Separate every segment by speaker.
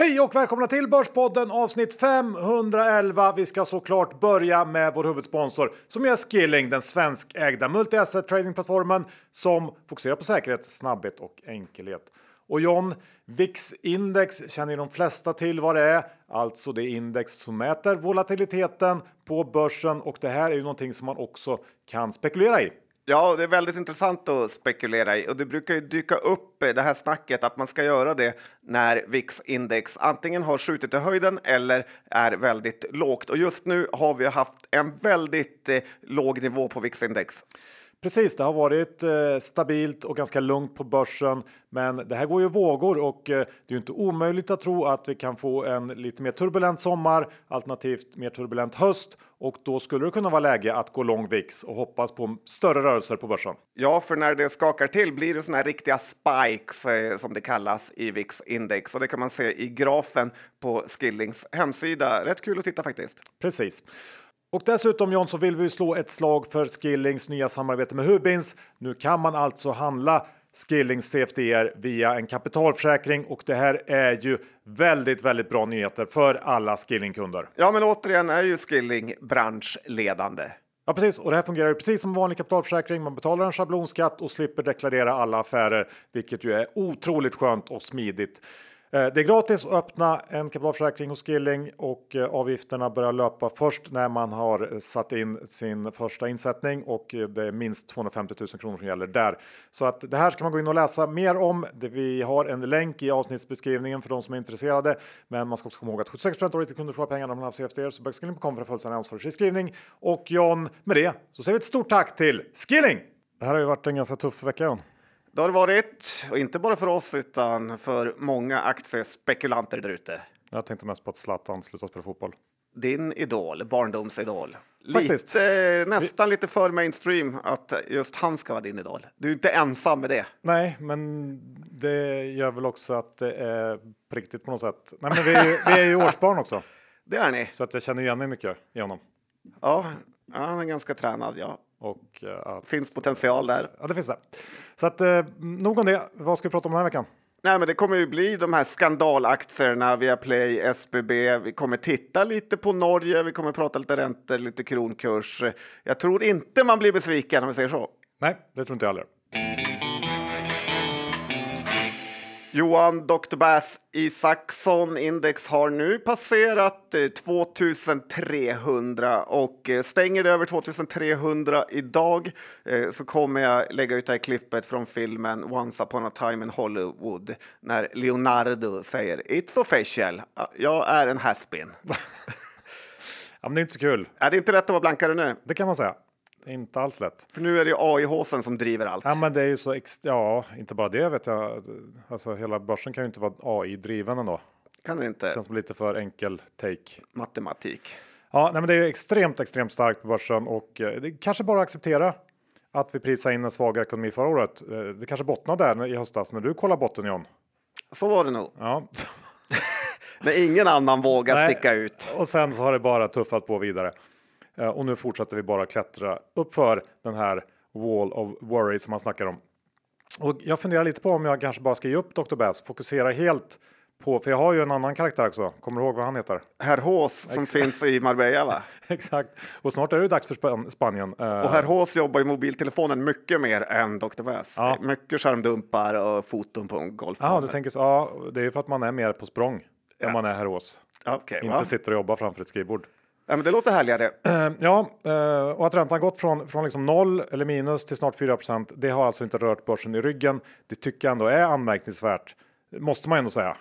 Speaker 1: Hej och välkomna till Börspodden avsnitt 511. Vi ska såklart börja med vår huvudsponsor som är Skilling, den svenskägda multi-asset tradingplattformen som fokuserar på säkerhet, snabbhet och enkelhet. Och John, VIX-index känner de flesta till vad det är, alltså det index som mäter volatiliteten på börsen och det här är ju någonting som man också kan spekulera i.
Speaker 2: Ja, det är väldigt intressant att spekulera i och det brukar ju dyka upp eh, det här snacket att man ska göra det när VIX-index antingen har skjutit i höjden eller är väldigt lågt. Och just nu har vi haft en väldigt eh, låg nivå på VIX-index.
Speaker 1: Precis, det har varit eh, stabilt och ganska lugnt på börsen. Men det här går ju vågor och eh, det är inte omöjligt att tro att vi kan få en lite mer turbulent sommar alternativt mer turbulent höst och då skulle det kunna vara läge att gå lång VIX och hoppas på större rörelser på börsen.
Speaker 2: Ja, för när det skakar till blir det såna här riktiga spikes eh, som det kallas i VIX index och det kan man se i grafen på Skillings hemsida. Rätt kul att titta faktiskt.
Speaker 1: Precis. Och dessutom John så vill vi slå ett slag för Skillings nya samarbete med Hubins. Nu kan man alltså handla Skillings CFDR via en kapitalförsäkring och det här är ju väldigt, väldigt bra nyheter för alla Skilling-kunder.
Speaker 2: Ja, men återigen är ju Skilling branschledande.
Speaker 1: Ja, precis. Och det här fungerar precis som vanlig kapitalförsäkring. Man betalar en schablonskatt och slipper deklarera alla affärer, vilket ju är otroligt skönt och smidigt. Eh, det är gratis att öppna en kapitalförsäkring hos Skilling och eh, avgifterna börjar löpa först när man har eh, satt in sin första insättning och det är minst 250 000 kronor som gäller där. Så att det här ska man gå in och läsa mer om. Vi har en länk i avsnittsbeskrivningen för de som är intresserade. Men man ska också komma ihåg att 76 av ditt kunder får pengarna om man har CFD så bögskilling.com för en fullständig ansvarsfri skrivning. Och John, med det så säger vi ett stort tack till Skilling! Det här har ju varit en ganska tuff vecka John.
Speaker 2: Det har det varit, och inte bara för oss utan för många aktiespekulanter där ute.
Speaker 1: Jag tänkte mest på att Zlatan slutar spela fotboll.
Speaker 2: Din idol, barndomsidol.
Speaker 1: Faktiskt.
Speaker 2: Lite, nästan lite för mainstream att just han ska vara din idol. Du är inte ensam med det.
Speaker 1: Nej, men det gör väl också att det är på riktigt på något sätt. Nej, men vi är ju, vi är ju årsbarn också.
Speaker 2: Det är ni.
Speaker 1: Så att jag känner igen mig mycket i honom.
Speaker 2: Ja, han är ganska tränad, ja.
Speaker 1: Och eh, att,
Speaker 2: Finns potential där.
Speaker 1: ja, det finns det. Så att eh, nog om det. Vad ska vi prata om den här veckan?
Speaker 2: Nej, men det kommer ju bli de här skandalaktierna via Play, SBB. Vi kommer titta lite på Norge, vi kommer prata lite räntor, lite kronkurs. Jag tror inte man blir besviken om vi säger så.
Speaker 1: Nej, det tror inte jag heller.
Speaker 2: Johan Dr. Bass Isaksson index har nu passerat eh, 2300 och eh, stänger det över 2300 idag eh, så kommer jag lägga ut det här klippet från filmen Once upon a time in Hollywood när Leonardo säger It's official, jag är en haspin.
Speaker 1: Ja, men det är inte så kul.
Speaker 2: är det inte rätt att vara blankare nu?
Speaker 1: Det kan man säga. Inte alls lätt.
Speaker 2: För nu är det AI-håsen som driver allt.
Speaker 1: Ja, men det är ju så Ja, inte bara det vet jag. Alltså hela börsen kan ju inte vara AI-driven ändå.
Speaker 2: Kan det inte?
Speaker 1: Det känns som lite för enkel take.
Speaker 2: Matematik.
Speaker 1: Ja, nej, men det är extremt, extremt starkt på börsen och eh, det kanske bara acceptera att vi prisade in en svagare ekonomi förra året. Eh, Det kanske bottnade där i höstas när du kollar botten John.
Speaker 2: Så var det nog.
Speaker 1: Ja,
Speaker 2: När ingen annan vågar
Speaker 1: Nej.
Speaker 2: sticka ut.
Speaker 1: och sen så har det bara tuffat på vidare. Eh, Och nu fortsätter vi bara klättra uppför den här wall of worry som man snackar om. Och jag funderar lite på om jag kanske bara ska ge upp Dr. Bass, fokusera helt på, för jag har ju en annan karaktär också. Kommer du ihåg vad han heter?
Speaker 2: Herr Hås som finns i Marbella va?
Speaker 1: Exakt. Och snart är det dags för Span- Spanien. Eh,
Speaker 2: Och herr Hås jobbar i mobiltelefonen mycket mer än Dr. Väs.
Speaker 1: Ja.
Speaker 2: Mycket skärmdumpar och foton på en golfbana.
Speaker 1: Ja, du tänker så. Ja, det är ju för att man är mer på språng
Speaker 2: Ja.
Speaker 1: än man är Herås.
Speaker 2: Okej,
Speaker 1: Inte
Speaker 2: va?
Speaker 1: sitter och jobbar framför ett skrivbord.
Speaker 2: Men det låter härligare.
Speaker 1: Eh, Ja, eh, och att räntan gått från, från liksom noll eller minus till snart 4% det har alltså inte rört börsen i ryggen. Det tycker jag ändå är anmärkningsvärt. Måste man ändå säga.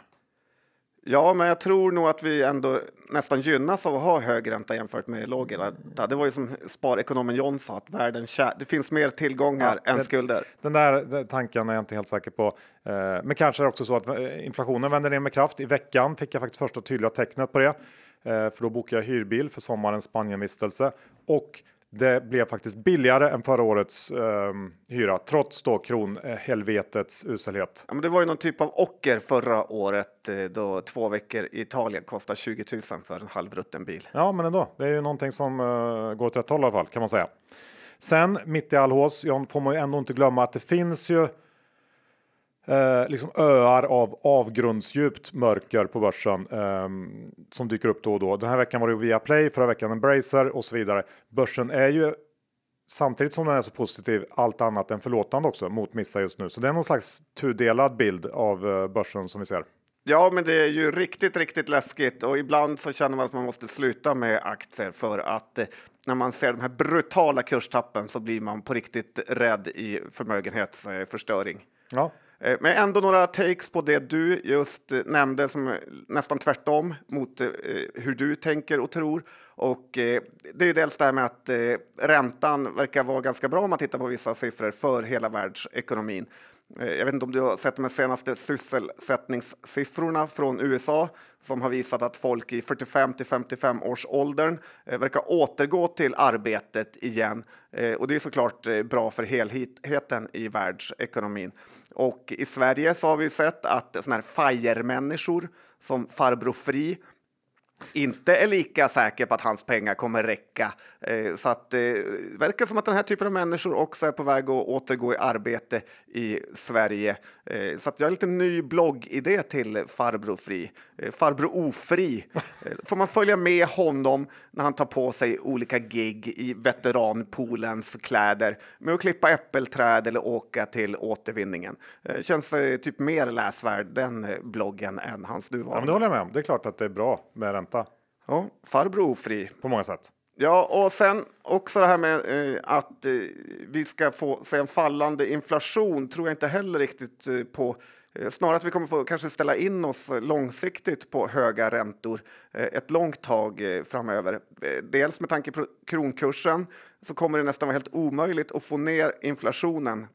Speaker 2: Ja, men jag tror nog att vi ändå nästan gynnas av att ha hög ränta jämfört med låg ränta. Det var ju som sparekonomen John sa, att världen kär. det finns mer tillgångar
Speaker 1: Ja,
Speaker 2: än
Speaker 1: det-
Speaker 2: skulder.
Speaker 1: Den där den tanken är jag inte helt säker på. Eh, Men kanske är det också så att eh, inflationen vänder ner med kraft. I veckan fick jag faktiskt första tydliga tecknet på det. Eh, För då bokade jag hyrbil för sommarens Spanienvistelse. Och det blev faktiskt billigare än förra årets eh, hyra, trots då kronhelvetets uselhet.
Speaker 2: Ja, men det var ju någon typ av ocker förra året eh, då två veckor i Italien kostade 20 000 för en halvrutten bil.
Speaker 1: Ja, men ändå. Det är ju någonting som eh, går åt rätt håll i alla fall, kan man säga. Sen, mitt i all hås, John, får man ju ändå inte glömma att det finns ju eh, liksom öar av avgrundsdjupt mörker på börsen eh, som dyker upp då och då. Den här veckan var det via Play, förra veckan Embracer och så vidare. Börsen är ju samtidigt som den är så positiv allt annat än förlåtande också mot missa just nu. Så det är någon slags tudelad bild av eh, börsen som vi ser.
Speaker 2: Ja, men det är ju riktigt, riktigt läskigt och ibland så känner man att man måste sluta med aktier för att eh, när man ser den här brutala kurstappen så blir man på riktigt rädd i förmögenhetsförstöring.
Speaker 1: Ja.
Speaker 2: Eh, men ändå några takes på det du just eh, nämnde som eh, nästan tvärtom mot hur du tänker och tror. Och det är dels det här med att räntan verkar vara ganska bra om man tittar på vissa siffror för hela världsekonomin. Jag vet inte om du har sett de senaste sysselsättningssiffrorna från USA som har visat att folk i 45 till 55 års åldern eh, verkar återgå till arbetet igen. Eh, och det är såklart eh, bra för helheten i världsekonomin. Och i Sverige så har vi sett att såna här FIRE-människor som farbror Fri inte är lika säker på att hans pengar kommer räcka. Eh, så att det eh, verkar som att den här typen av människor också är på väg att återgå i arbete i Sverige. Eh, så att jag har lite ny bloggidé till Farbror Fri. Farbror Ofri. Får man följa med honom när han tar på sig olika gig i veteranpoolens kläder med att klippa äppelträd eller åka till återvinningen. Känns typ mer läsvärd den bloggen än hans nuvarande.
Speaker 1: Ja, men det håller jag med om. Det är klart att det är bra med den ränta.
Speaker 2: Ja, farbror ofri.
Speaker 1: På många sätt.
Speaker 2: Ja, och sen också det här med eh, att eh, vi ska få se en fallande inflation tror jag inte heller riktigt eh, på. Eh, snarare att vi kommer få kanske ställa in oss långsiktigt på höga räntor eh, ett långt tag eh, framöver. Dels med tanke på kronkursen så kommer det nästan vara helt omöjligt att få ner inflationen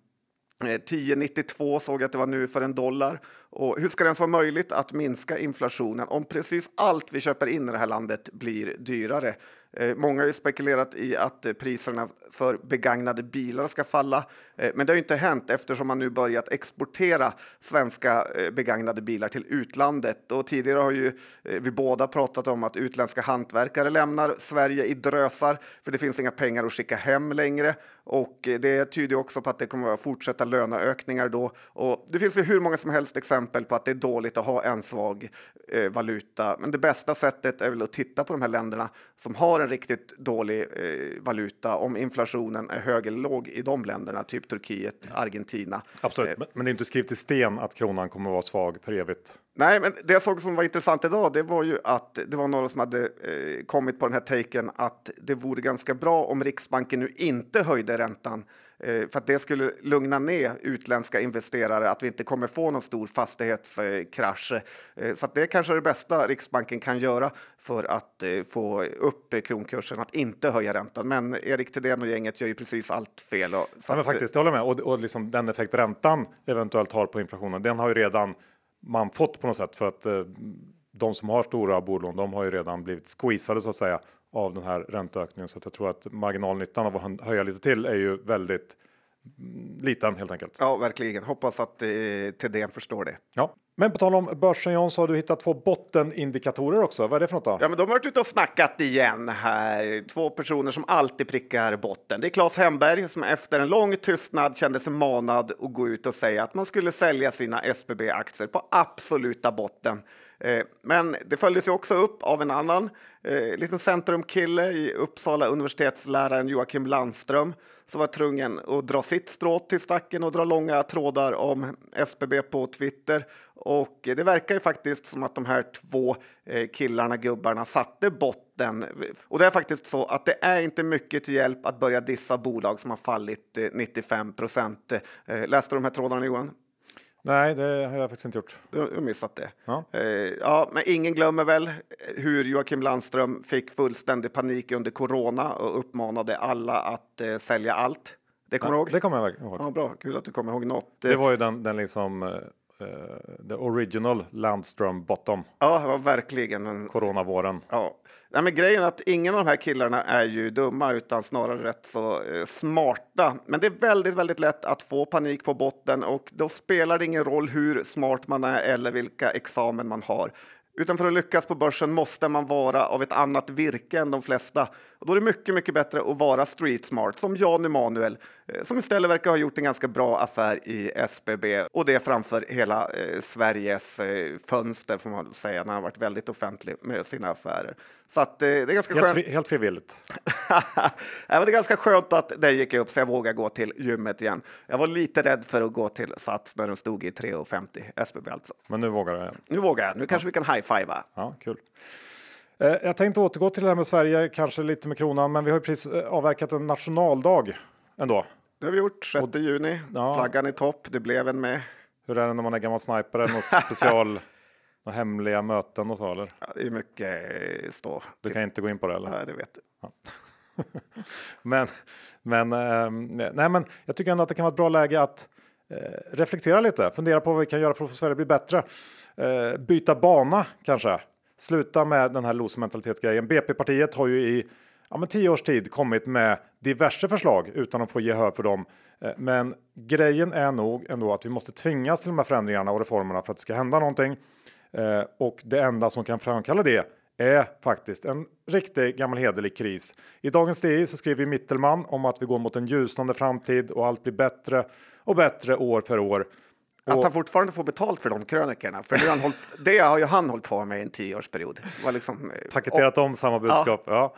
Speaker 2: Eh, 10,92 såg jag att det var nu för en dollar. Och hur ska det ens vara möjligt att minska inflationen om precis allt vi köper in i det här landet blir dyrare? Eh, många har ju spekulerat i att eh, priserna för begagnade bilar ska falla, eh, men det har inte hänt eftersom man nu börjat exportera svenska begagnade bilar till utlandet. Och tidigare har ju vi båda pratat om att utländska hantverkare lämnar Sverige i drösar för det finns inga pengar att skicka hem längre. Och det tyder också på att det kommer att fortsätta löneökningar då. Och det finns ju hur många som helst exempel på att det är dåligt att ha en svag valuta. Men det bästa sättet är väl att titta på de här länderna som har en riktigt dålig eh, valuta om inflationen är hög eller låg i de länderna, typ Turkiet, Argentina.
Speaker 1: Absolut, eh, men det är inte skrivet i sten att kronan kommer att vara svag för evigt.
Speaker 2: Nej, men det jag såg som var intressant idag, det var ju att det var några som hade eh, kommit på den här taken att det vore ganska bra om Riksbanken nu inte höjde räntan för att det skulle lugna ner utländska investerare att vi inte kommer få någon stor fastighetskrasch. Eh, så det kanske är det bästa Riksbanken kan göra för att eh, få upp kronkursen, att inte höja räntan. Men Erik Thedéen och gänget gör ju precis allt fel.
Speaker 1: Så ja, men faktiskt, jag håller med. Och, och liksom den effekt räntan eventuellt har på inflationen, den har ju redan man fått på något sätt för att de som har stora bolån, de har ju redan blivit squeezade så att säga av den här ränteökningen. Så att jag tror att marginalnyttan av att höja lite till är ju väldigt mm, liten helt enkelt.
Speaker 2: Ja, verkligen. Hoppas att eh, TDN förstår det.
Speaker 1: Ja, men på tal om börsen John så har du hittat två bottenindikatorer också. Vad är det för något då?
Speaker 2: Ja, men de har varit ute och snackat igen här. Två personer som alltid prickar botten. Det är Claes Hemberg som efter en lång tystnad kände sig manad att gå ut och säga att man skulle sälja sina SBB-aktier på absoluta botten. Eh, men det följdes ju också upp av en annan eh, liten centrumkille i Uppsala, universitetsläraren Joakim Landström som var tvungen att dra sitt strå till stacken och dra långa trådar om SBB på Twitter. Och det verkar ju faktiskt som att de här två eh, killarna, gubbarna, satte botten. Och det är faktiskt så att det är inte mycket till hjälp att börja dissa bolag som har fallit eh, 95 procent. Eh, läste du de här trådarna Johan?
Speaker 1: Nej, det har jag faktiskt inte gjort.
Speaker 2: Du har missat det. Ja. Eh, ja, men ingen glömmer väl hur Joakim Landström fick fullständig panik under corona och uppmanade alla att eh, sälja allt. Det kommer ja, du ihåg?
Speaker 1: Det kommer jag ihåg.
Speaker 2: Ja, bra, kul att du kommer ihåg något.
Speaker 1: Det var ju den, den liksom uh, the original Landström bottom.
Speaker 2: Ja, det var verkligen en...
Speaker 1: Coronavåren.
Speaker 2: Ja. Nej, men grejen är att ingen av de här killarna är ju dumma utan snarare rätt så eh, smarta. Men det är väldigt, väldigt lätt att få panik på botten och då spelar det ingen roll hur smart man är eller vilka examen man har. Utan för att lyckas på börsen måste man vara av ett annat virke än de flesta. Och då är det mycket, mycket bättre att vara street smart som Jan Emanuel eh, som istället verkar ha gjort en ganska bra affär i SBB och det framför hela eh, Sveriges eh, fönster får man säga när han varit väldigt offentlig med sina affärer. Så att, eh, det är ganska
Speaker 1: Helt,
Speaker 2: skönt.
Speaker 1: helt frivilligt.
Speaker 2: det är ganska skönt att det gick upp så jag vågar gå till gymmet igen. Jag var lite rädd för att gå till Sats när den stod i 3,50 SBB alltså.
Speaker 1: Men nu vågar du.
Speaker 2: Nu vågar jag. Nu kanske vi kan high-fivea.
Speaker 1: Ja, kul. Eh, Jag tänkte återgå till det här med Sverige, kanske lite med kronan, men vi har ju precis eh, avverkat en nationaldag ändå.
Speaker 2: Det har vi gjort. 6 juni.
Speaker 1: Ja.
Speaker 2: Flaggan i topp. Det blev en med.
Speaker 1: Hur är det när man är gammal sniper? Är det något special, några hemliga möten och så eller?
Speaker 2: Ja, det är mycket stå.
Speaker 1: Du kan inte gå in på det eller?
Speaker 2: Ja, det vet du.
Speaker 1: Men, men, ehm, nej, men jag tycker ändå att det kan vara ett bra läge att Eh, reflektera lite, fundera på vad vi kan göra för att få Sverige bli bättre. Eh, byta bana kanske. Sluta med den här losermentalitetsgrejen. BP-partiet har ju i ja, men tio års tid kommit med diverse förslag utan att få gehör för dem. Eh, Men grejen är nog ändå att vi måste tvingas till de här förändringarna och reformerna för att det ska hända någonting. Eh, och det enda som kan framkalla det är faktiskt en riktig gammal hederlig kris. I dagens DI så skriver Mittelman om att vi går mot en ljusnande framtid och allt blir bättre och bättre år för år.
Speaker 2: Att han fortfarande får betalt för de krönikorna. För det, han hållit, det har ju han hållit på med i en tioårsperiod. Var liksom, eh,
Speaker 1: Paketerat om samma budskap. Ja,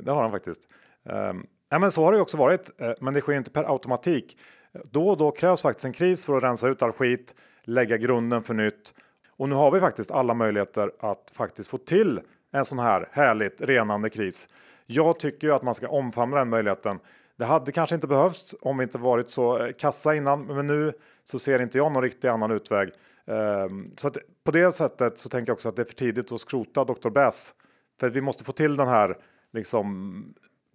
Speaker 1: det har han faktiskt. Um, ja, men så har det ju också varit, eh, men det sker inte per automatik. Då och då krävs faktiskt en kris för att rensa ut all skit, lägga grunden för nytt. Och nu har vi faktiskt alla möjligheter att faktiskt få till en sån här härligt renande kris. Jag tycker ju att man ska omfamna den möjligheten. Det hade kanske inte behövts om vi inte varit så eh, kassa innan, men nu så ser inte jag någon riktig annan utväg. Ehm, så att på det sättet så tänker jag också att det är för tidigt att skrota Dr. Bass. För att vi måste få till den här liksom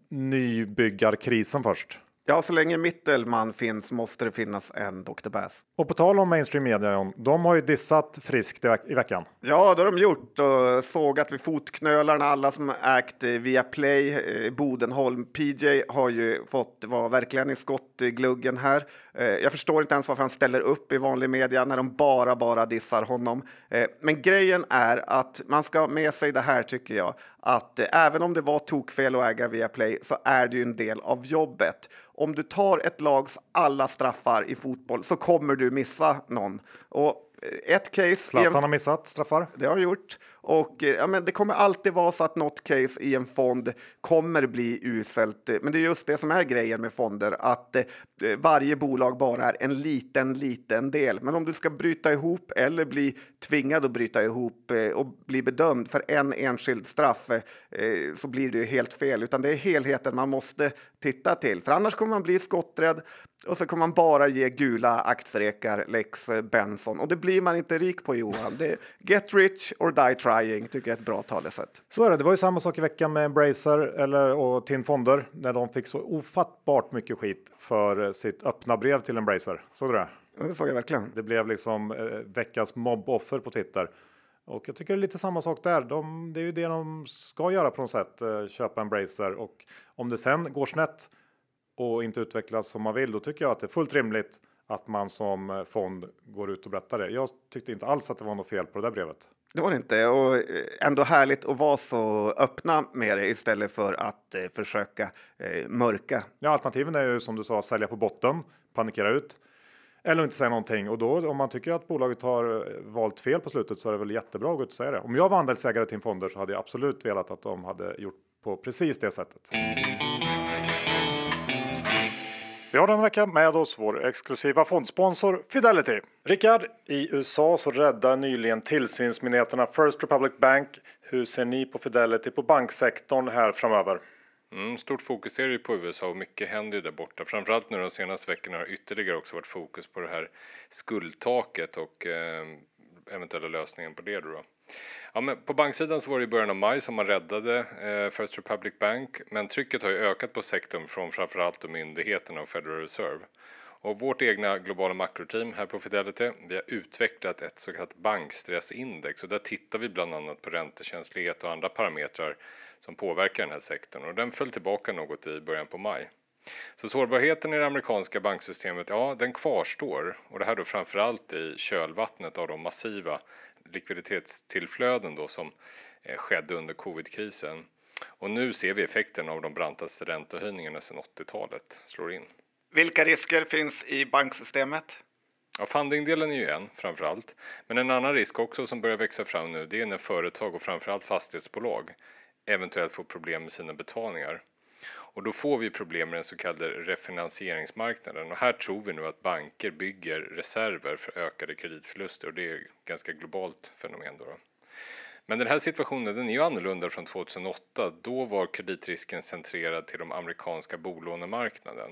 Speaker 1: nybyggarkrisen först.
Speaker 2: Ja, så länge Mittelman finns måste det finnas en Dr. Bass.
Speaker 1: Och på tal om mainstream media, de har ju dissat friskt i veckan.
Speaker 2: Ja, det har de gjort och sågat vid fotknölarna alla som ägt eh, via Play, eh, Bodenholm. PJ har ju fått vara verkligen i skottgluggen här. Eh, jag förstår inte ens varför han ställer upp i vanlig media när de bara, bara dissar honom. Eh, men grejen är att man ska ha med sig det här tycker jag, att eh, även om det var tokfel att äga via Play så är det ju en del av jobbet. Om du tar ett lags alla straffar i fotboll så kommer du missa någon. Och ett case...
Speaker 1: Zlatan har missat straffar.
Speaker 2: det har han gjort. Och eh, ja, men det kommer alltid vara så att något case i en fond kommer bli uselt. Men det är just det som är grejen med fonder, att eh, varje bolag bara är en liten, liten del. Men om du ska bryta ihop eller bli tvingad att bryta ihop eh, och bli bedömd för en enskild straff eh, eh så blir det ju helt fel. Utan det är helheten man måste titta till. För annars kommer man bli skotträdd och så kommer man bara ge gula aktierekar, lex Benson. Och det blir man inte rik på, Johan. Det är get rich or die trying, tycker jag är ett bra talesätt.
Speaker 1: Så är det. Det var ju samma sak i veckan med Embracer eller, och TIN Fonder när de fick så ofattbart mycket skit för sitt öppna brev till Embracer. Såg du det?
Speaker 2: Ja, Det såg jag verkligen.
Speaker 1: Det blev liksom eh, veckans mobboffer på Twitter. Och jag tycker det är lite samma sak där. De, det är ju det de ska göra på något sätt. Eh, köpa Embracer och om det sen går snett och inte utvecklas som man vill, då tycker jag att det är fullt rimligt att man som eh, fond går ut och berättar det. Jag tyckte inte alls att det var något fel på det där brevet.
Speaker 2: Det var det inte. Och eh, ändå härligt att vara så öppna med det istället för att eh, försöka eh, mörka.
Speaker 1: Ja, alternativen är ju som du sa sälja på botten, panikera ut eller inte säga någonting. Och då om man tycker att bolaget har eh, valt fel på slutet så är det väl jättebra att gå ut och säga det. Om jag var andelsägare till en fonder så hade jag absolut velat att de hade gjort på precis det sättet. Vi har den veckan med oss vår exklusiva fondsponsor Fidelity. Rickard, i USA så räddade nyligen tillsynsmyndigheterna First Republic Bank. Hur ser ni på Fidelity på banksektorn här framöver?
Speaker 3: Mm, stort fokus är det ju på USA och mycket händer ju där borta. Framförallt nu de senaste veckorna har ytterligare också varit fokus på det här skuldtaket och eh, eventuella lösningen på det. Då. Ja, men på banksidan så var det i början av maj som man räddade eh, First Republic Bank men trycket har ju ökat på sektorn från framförallt då myndigheterna och Federal Reserve. Och vårt egna globala makroteam här på Fidelity, vi har utvecklat ett så kallat bankstressindex och där tittar vi bland annat på räntekänslighet och andra parametrar som påverkar den här sektorn och den föll tillbaka något i början på maj. Så sårbarheten i det amerikanska banksystemet, ja den kvarstår och det här då framförallt i kölvattnet av de massiva likviditetstillflöden då som eh, skedde under covidkrisen. Och nu ser vi effekten av de brantaste räntehöjningarna sedan 80-talet slår in.
Speaker 2: Vilka risker finns i banksystemet?
Speaker 3: Ja, fundingdelen är ju en framför allt. Men en annan risk också som börjar växa fram nu det är när företag och framförallt fastighetsbolag eventuellt får problem med sina betalningar. Och då får vi problem med den så kallade refinansieringsmarknaden och här tror vi nu att banker bygger reserver för ökade kreditförluster och det är ett ganska globalt fenomen. Då, då. Men den här situationen den är ju annorlunda från 2008. Då var kreditrisken centrerad till de amerikanska bolånemarknaden.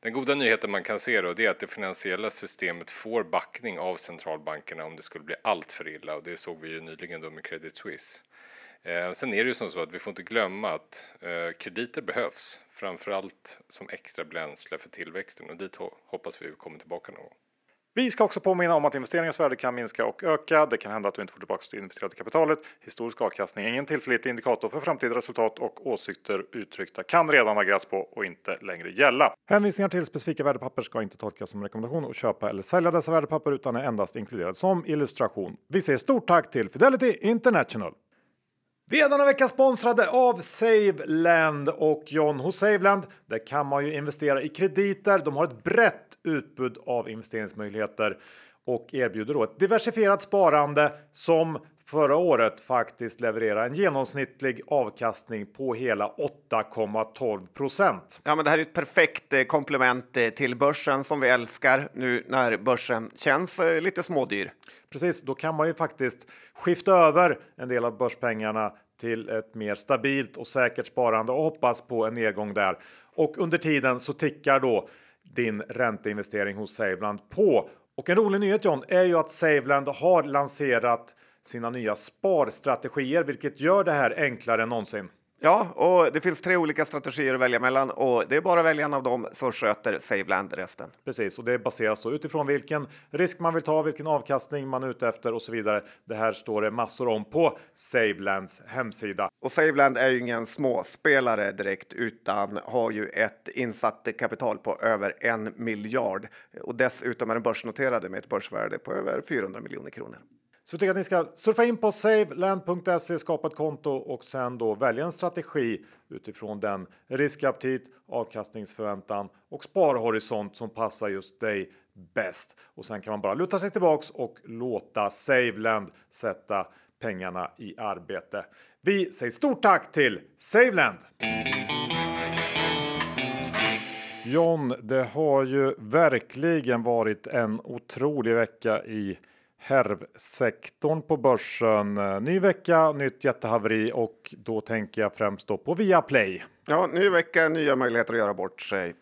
Speaker 3: Den goda nyheten man kan se då det är att det finansiella systemet får backning av centralbankerna om det skulle bli allt för illa och det såg vi ju nyligen då med Credit Suisse. Eh, sen är det ju som så att vi får inte glömma att eh, krediter behövs, framförallt som extra bränsle för tillväxten och dit hoppas vi kommer tillbaka någon gång.
Speaker 1: Vi ska också påminna om att investeringens värde kan minska och öka. Det kan hända att du inte får tillbaka det investerade kapitalet. Historisk avkastning är ingen tillförlitlig indikator för framtida resultat och åsikter uttryckta kan redan ha på och inte längre gälla. Hänvisningar till specifika värdepapper ska inte tolkas som rekommendation att köpa eller sälja dessa värdepapper utan är endast inkluderade som illustration. Vi säger stort tack till Fidelity International. Vi är denna vecka sponsrade av Saveland och John hos Saveland. Där kan man ju investera i krediter. De har ett brett utbud av investeringsmöjligheter och erbjuder då ett diversifierat sparande som förra året faktiskt levererar en genomsnittlig avkastning på hela 8,12 procent.
Speaker 2: Ja, men det här är ett perfekt eh, komplement eh, till börsen som vi älskar nu när börsen känns eh, lite smådyr.
Speaker 1: Precis, då kan man ju faktiskt skifta över en del av börspengarna till ett mer stabilt och säkert sparande och hoppas på en nedgång där. Och under tiden så tickar då din ränteinvestering hos Saveland på. Och en rolig nyhet John är ju att Saveland har lanserat sina nya sparstrategier, vilket gör det här enklare än någonsin.
Speaker 2: Ja, och det finns tre olika strategier att välja mellan och det är bara att välja en av dem så sköter Saveland resten.
Speaker 1: Precis, och det baseras då utifrån vilken risk man vill ta, vilken avkastning man är ute efter och så vidare. Det här står det massor om på Savelands hemsida.
Speaker 2: Och Saveland är ju ingen småspelare direkt utan har ju ett insatt kapital på över en miljard och dessutom är den börsnoterade med ett börsvärde på över 400 miljoner kronor.
Speaker 1: Så jag tycker att ni ska surfa in på saveland.se, skapa ett konto och sen då välja en strategi utifrån den riskaptit, avkastningsförväntan och sparhorisont som passar just dig bäst. Och sen kan man bara luta sig tillbaks och låta Saveland sätta pengarna i arbete. Vi säger stort tack till Saveland! John, det har ju verkligen varit en otrolig vecka i herrsektorn på börsen. Ny vecka, nytt jättehaveri och då tänker jag främst då på Viaplay.
Speaker 2: Ja, ny vecka, nya möjligheter att göra bort sig.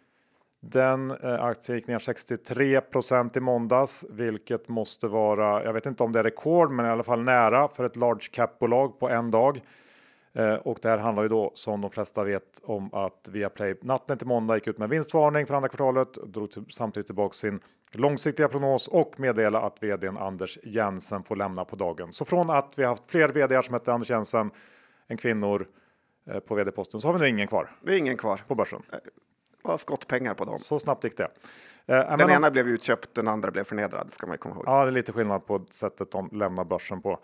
Speaker 1: Den eh, aktien gick ner 63% i måndags, vilket måste vara, jag vet inte om det är rekord, men i alla fall nära för ett large cap bolag på en dag. Eh, och det här handlar ju då som de flesta vet om att Viaplay natten till måndag gick ut med vinstvarning för andra kvartalet, drog samtidigt tillbaka sin långsiktiga prognos och meddela att vdn Anders Jensen får lämna på dagen. Så från att vi haft fler vd som hette Anders Jensen än kvinnor eh, på vd-posten så har vi nu ingen kvar.
Speaker 2: Det är ingen kvar
Speaker 1: på börsen.
Speaker 2: Bara eh, skottpengar på dem.
Speaker 1: Så snabbt gick det.
Speaker 2: Den men, ena blev utköpt, den andra blev förnedrad. ska man komma ihåg.
Speaker 1: Ja, det är lite skillnad på sättet de lämnar börsen på.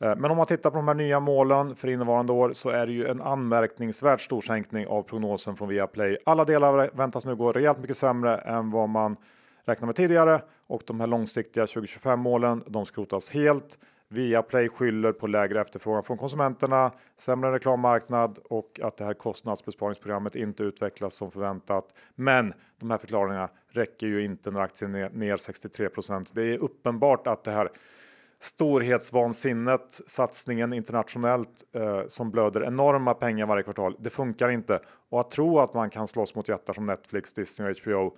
Speaker 1: Eh, men om man tittar på de här nya målen för innevarande år så är det ju en anmärkningsvärt stor sänkning av prognosen från Viaplay. Alla delar väntas nu gå rejält mycket sämre än vad man räknade med tidigare och de här långsiktiga 2025 målen. De skrotas helt. Viaplay skyller på lägre efterfrågan från konsumenterna, sämre reklammarknad och att det här kostnadsbesparingsprogrammet inte utvecklas som förväntat. Men de här förklaringarna räcker ju inte när aktien är ner 63% Det är uppenbart att det här storhetsvansinnet, satsningen internationellt eh, som blöder enorma pengar varje kvartal. Det funkar inte och att tro att man kan slåss mot jättar som Netflix, Disney och HBO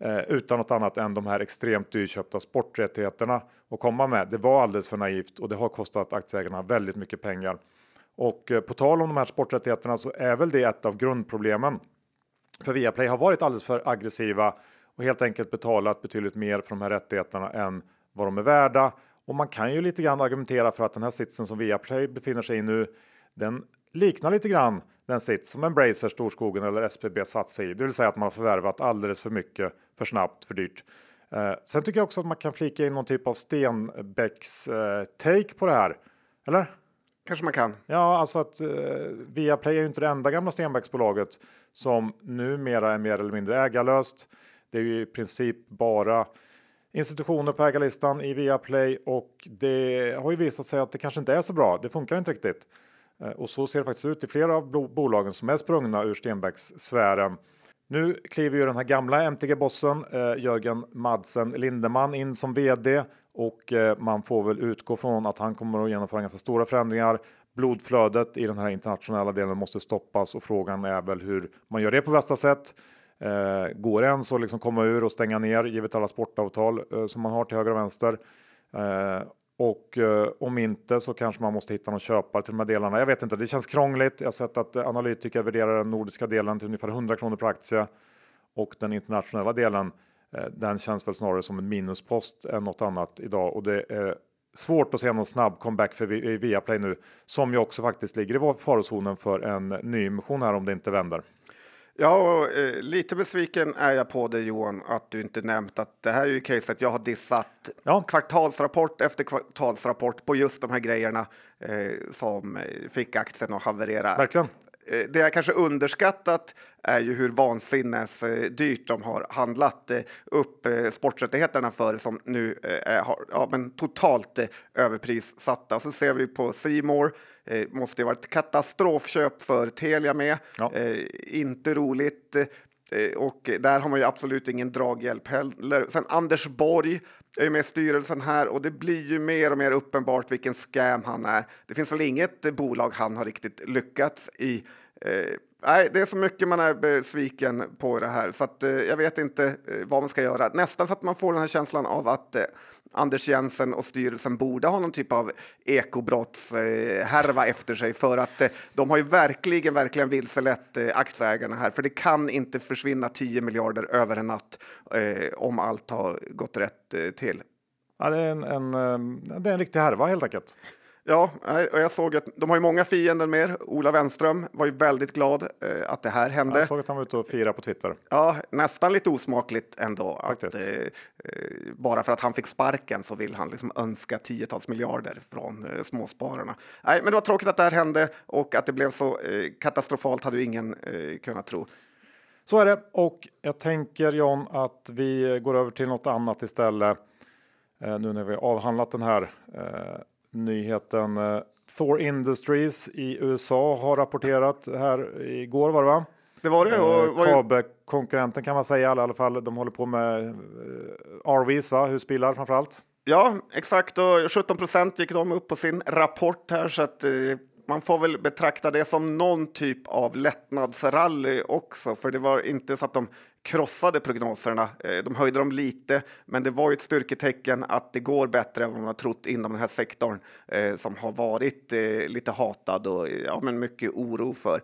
Speaker 1: eh, utan något annat än de här extremt dyrköpta sporträttigheterna och komma med. Det var alldeles för naivt och det har kostat aktieägarna väldigt mycket pengar. Och eh, på tal om de här sporträttigheterna så är väl det ett av grundproblemen. För Viaplay har varit alldeles för aggressiva och helt enkelt betalat betydligt mer för de här rättigheterna än vad de är värda och man kan ju lite grann argumentera för att den här sitsen som Viaplay befinner sig i nu, den liknar lite grann den sits som Embracer, Storskogen eller SBB satt sig i, det vill säga att man har förvärvat alldeles för mycket, för snabbt, för dyrt. Eh, sen tycker jag också att man kan flika in någon typ av Stenbecks eh, take på det här. Eller?
Speaker 2: Kanske man kan.
Speaker 1: Ja, alltså att eh, Viaplay är ju inte det enda gamla Stenbecksbolaget som numera är mer eller mindre ägarlöst. Det är ju i princip bara institutioner på ägarlistan i Viaplay och det har ju visat sig att det kanske inte är så bra. Det funkar inte riktigt. Eh, och så ser det faktiskt ut i flera av bolagen som är sprungna ur Stenbeckssfären. Nu kliver ju den här gamla MTG-bossen eh, Jörgen Madsen Lindeman in som vd och eh, man får väl utgå från att han kommer att genomföra ganska stora förändringar. Blodflödet i den här internationella delen måste stoppas och frågan är väl hur man gör det på bästa sätt. Eh, går det ens att liksom komma ur och stänga ner givet alla sportavtal eh, som man har till höger och vänster? Eh, och eh, om inte så kanske man måste hitta någon köpare till de här delarna. Jag vet inte, det känns krångligt. Jag har sett att analytiker värderar den nordiska delen till ungefär 100 kronor per aktie och den internationella delen Eh, den känns väl snarare som en minuspost än något annat idag och det är svårt att se någon snabb comeback för Viaplay nu som ju också faktiskt ligger i farozonen för en nyemission här om det inte vänder.
Speaker 2: Ja, och, eh, lite besviken är jag på dig Johan att du inte nämnt att det här är ju caset jag har dissat ja. kvartalsrapport efter kvartalsrapport på just de här grejerna eh, som fick aktien att haverera.
Speaker 1: Verkligen.
Speaker 2: Eh, det jag kanske underskattat är ju hur vansinnes eh, dyrt de har handlat eh, upp sporträttigheterna för som nu är ja, men totalt överprissatta. Så ser vi på Simor måste ju varit katastrofköp för Telia med. Ja. inte roligt. Eh, och där har man ju absolut ingen draghjälp heller. Sen Anders Borg är ju med i styrelsen här och det blir ju mer och mer uppenbart vilken scam han är. Det finns väl inget bolag han har riktigt lyckats i. Eh, nej, det är så mycket man är besviken på det här så att, eh, jag vet inte eh, vad man ska göra. Nästan så att man får den här känslan av att eh, Anders Jensen och styrelsen borde ha någon typ av ekobrottshärva eh, efter sig för att eh, de har ju verkligen, verkligen vilselett eh, aktieägarna här. För det kan inte försvinna 10 miljarder över en natt eh, om allt har gått rätt eh, till.
Speaker 1: Ja, det, är en, en, det är en riktig härva helt enkelt.
Speaker 2: Ja, och jag såg att de har ju många fiender med. Ola Wenström var ju väldigt glad eh, att det här hände.
Speaker 1: Jag såg att han var ute och firade på Twitter.
Speaker 2: Ja, nästan lite osmakligt ändå. Att, eh, eh, bara för att han fick sparken så vill han liksom önska tiotals miljarder från eh, småspararna. Nej, men det var tråkigt att det här hände och att det blev så eh, katastrofalt hade ju ingen kunnat tro.
Speaker 1: Så är det och jag tänker John att vi går över till något annat istället. nu när vi avhandlat den här nyheten. Eh, Thor Industries i USA har rapporterat här igår var det va?
Speaker 2: Det var det. Och
Speaker 1: eh, Kabelkonkurrenten kan man säga i alla fall. De håller på med eh, RVs, va? husbilar framför allt.
Speaker 2: Ja, exakt. Och 17 procent gick de upp på sin rapport här så att man får väl betrakta det som någon typ av lättnadsrally också, för det var inte så att de krossade prognoserna. Eh, de höjde dem lite, men det var ett styrketecken att det går bättre än vad man har trott inom den här sektorn eh, som har varit eh, lite hatad och ja, men mycket oro för.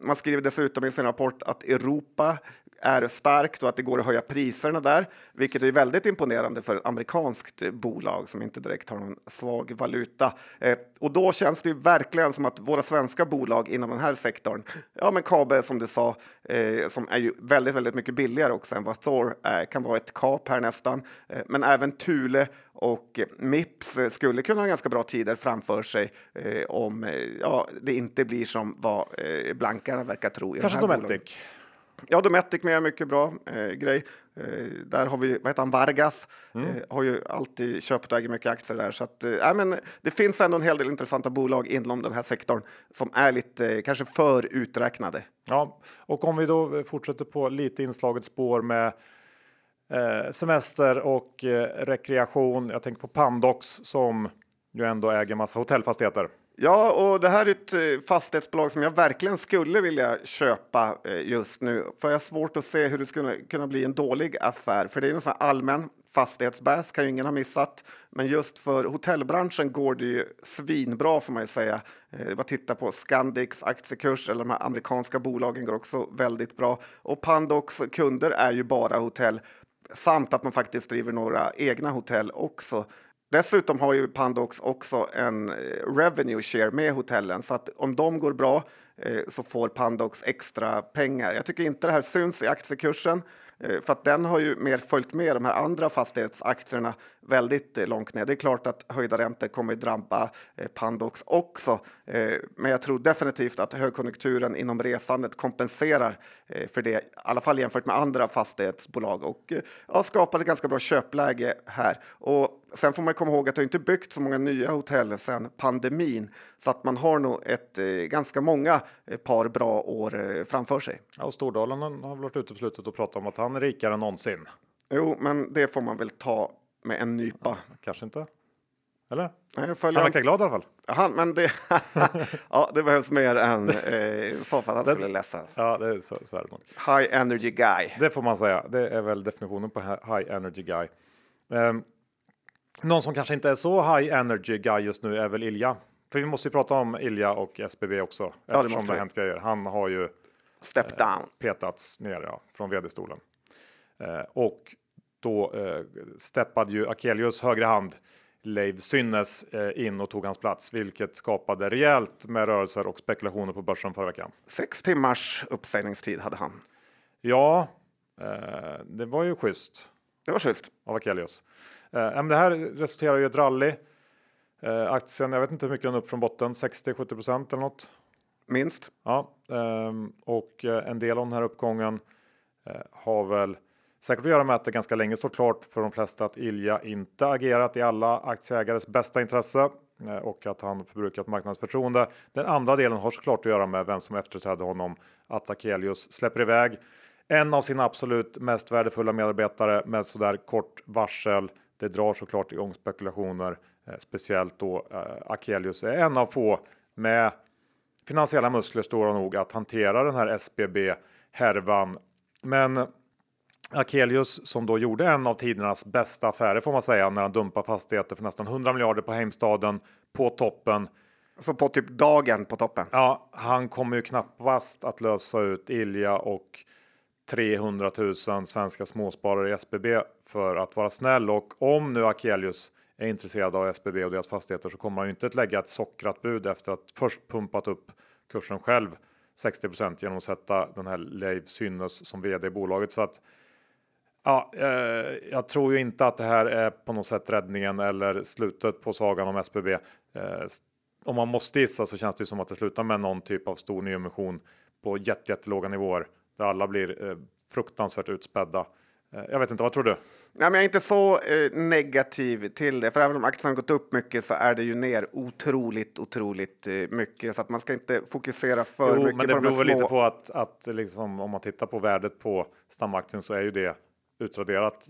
Speaker 2: Man skriver dessutom i sin rapport att Europa är starkt och att det går att höja priserna där, vilket är väldigt imponerande för ett amerikanskt bolag som inte direkt har någon svag valuta. Eh, och då känns det ju verkligen som att våra svenska bolag inom den här sektorn, ja men Kabe som du sa, eh, som är ju väldigt, väldigt mycket billigare också än vad Thor är, kan vara ett kap här nästan, eh, men även Thule och Mips skulle kunna ha ganska bra tider framför sig eh, om eh, ja, det inte blir som vad eh, blankarna verkar tro.
Speaker 1: Kanske Dometic?
Speaker 2: Ja, Dometic med mycket bra eh, grej. Eh, där har vi, vad heter han, Vargas. Mm. Eh, har ju alltid köpt och äger mycket aktier där. Så att, eh, men det finns ändå en hel del intressanta bolag inom den här sektorn som är lite, eh, kanske för uträknade.
Speaker 1: Ja, och om vi då fortsätter på lite inslaget spår med eh, semester och eh, rekreation. Jag tänker på Pandox som ju ändå äger massa hotellfastigheter.
Speaker 2: Ja, och det här är ett eh, fastighetsbolag som jag verkligen skulle vilja köpa eh, just nu. För jag har svårt att se hur det skulle kunna bli en dålig affär. För det är en sån allmän fastighetsbäs, kan ju ingen ha missat. Men just för hotellbranschen går det ju svinbra får man ju säga. Eh, bara titta på Scandics aktiekurs eller de här amerikanska bolagen går också väldigt bra. Och Pandox kunder är ju bara hotell samt att man faktiskt driver några egna hotell också. Dessutom har ju Pandox också en eh, revenue share med hotellen så att om de går bra eh, så får Pandox extra pengar. Jag tycker inte det här syns i aktiekursen. Eh, för att den har ju mer följt med de här andra fastighetsaktierna väldigt eh, långt ner. Det är klart att höjda räntor kommer att drabba eh, Pandox också, eh, men jag tror definitivt att högkonjunkturen inom resandet kompenserar eh, för det, i alla fall jämfört med andra fastighetsbolag och har skapat ett ganska bra köpläge här. Och sen får man komma ihåg att det inte byggt så många nya hotell sedan pandemin så att man har nog ett ganska många par bra år framför sig.
Speaker 1: Ja, och Stordalen har varit ute på slutet och pratat om att han är rikare än någonsin.
Speaker 2: Jo, men det får man väl ta med en nypa.
Speaker 1: Kanske inte. Eller?
Speaker 2: Nej,
Speaker 1: han verkar glad i alla fall.
Speaker 2: Han, men det, ja, det behövs mer än eh, att han skulle ledsen.
Speaker 1: Ja, det är så, så är det nog.
Speaker 2: High energy guy.
Speaker 1: Det får man säga. Det är väl definitionen på high energy guy. Um, någon som kanske inte är så high energy guy just nu är väl Ilja. För vi måste ju prata om Ilja och SBB också. Ja, eftersom det, det har hänt grejer. Han har ju
Speaker 2: Step down. Eh,
Speaker 1: petats ner ja, från vd-stolen. Eh, och då eh, steppade ju Akelius högra hand Leif Synnes eh, in och tog hans plats, vilket skapade rejält med rörelser och spekulationer på börsen förra veckan.
Speaker 2: Sex timmars uppsägningstid hade han.
Speaker 1: Ja, eh, det var ju schysst.
Speaker 2: Det var schysst.
Speaker 1: Av Akelius. Eh, men det här resulterar i ett rally. Eh, aktien, jag vet inte hur mycket den är upp från botten, 60-70 procent eller något.
Speaker 2: Minst.
Speaker 1: Ja, ehm, och eh, en del av den här uppgången har väl säkert att göra med att det ganska länge står klart för de flesta att Ilja inte agerat i alla aktieägares bästa intresse och att han förbrukat marknadsförtroende. Den andra delen har såklart att göra med vem som efterträdde honom. Att Akelius släpper iväg en av sina absolut mest värdefulla medarbetare med sådär kort varsel. Det drar såklart igång spekulationer, speciellt då Akelius är en av få med finansiella muskler stora nog att hantera den här SBB härvan. Men Akelius som då gjorde en av tidernas bästa affärer får man säga när han dumpar fastigheter för nästan 100 miljarder på Heimstaden på toppen.
Speaker 2: Så på typ dagen på toppen?
Speaker 1: Ja, han kommer ju knappast att lösa ut Ilja och 300 000 svenska småsparare i SBB för att vara snäll och om nu Akelius är intresserad av SBB och deras fastigheter så kommer han ju inte att lägga ett sockrat bud efter att först pumpat upp kursen själv 60% genom att sätta den här Leif Synnes som vd i bolaget. Så att ja, eh, jag tror ju inte att det här är på något sätt räddningen eller slutet på sagan om SBB. Eh, om man måste gissa så känns det som att det slutar med någon typ av stor nyemission på jättelåga nivåer där alla blir eh, fruktansvärt utspädda. Eh, jag vet inte, vad tror du?
Speaker 2: Nej, men jag är inte så eh, negativ till det, för även om aktien har gått upp mycket så är det ju ner otroligt, otroligt eh, mycket. Så att man ska inte fokusera för jo, mycket
Speaker 1: men det
Speaker 2: på
Speaker 1: beror
Speaker 2: de
Speaker 1: lite på att, att liksom, om man tittar på värdet på stamaktien så är ju det utraderat